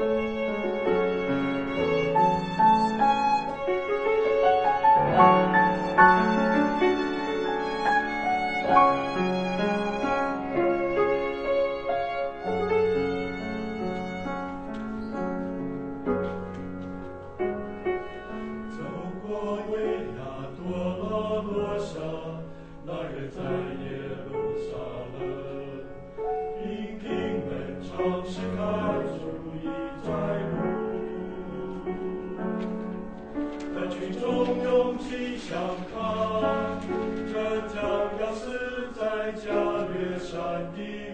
走过危崖，躲那落下，那人再也。心中勇气想抗，这将要死在加略山的。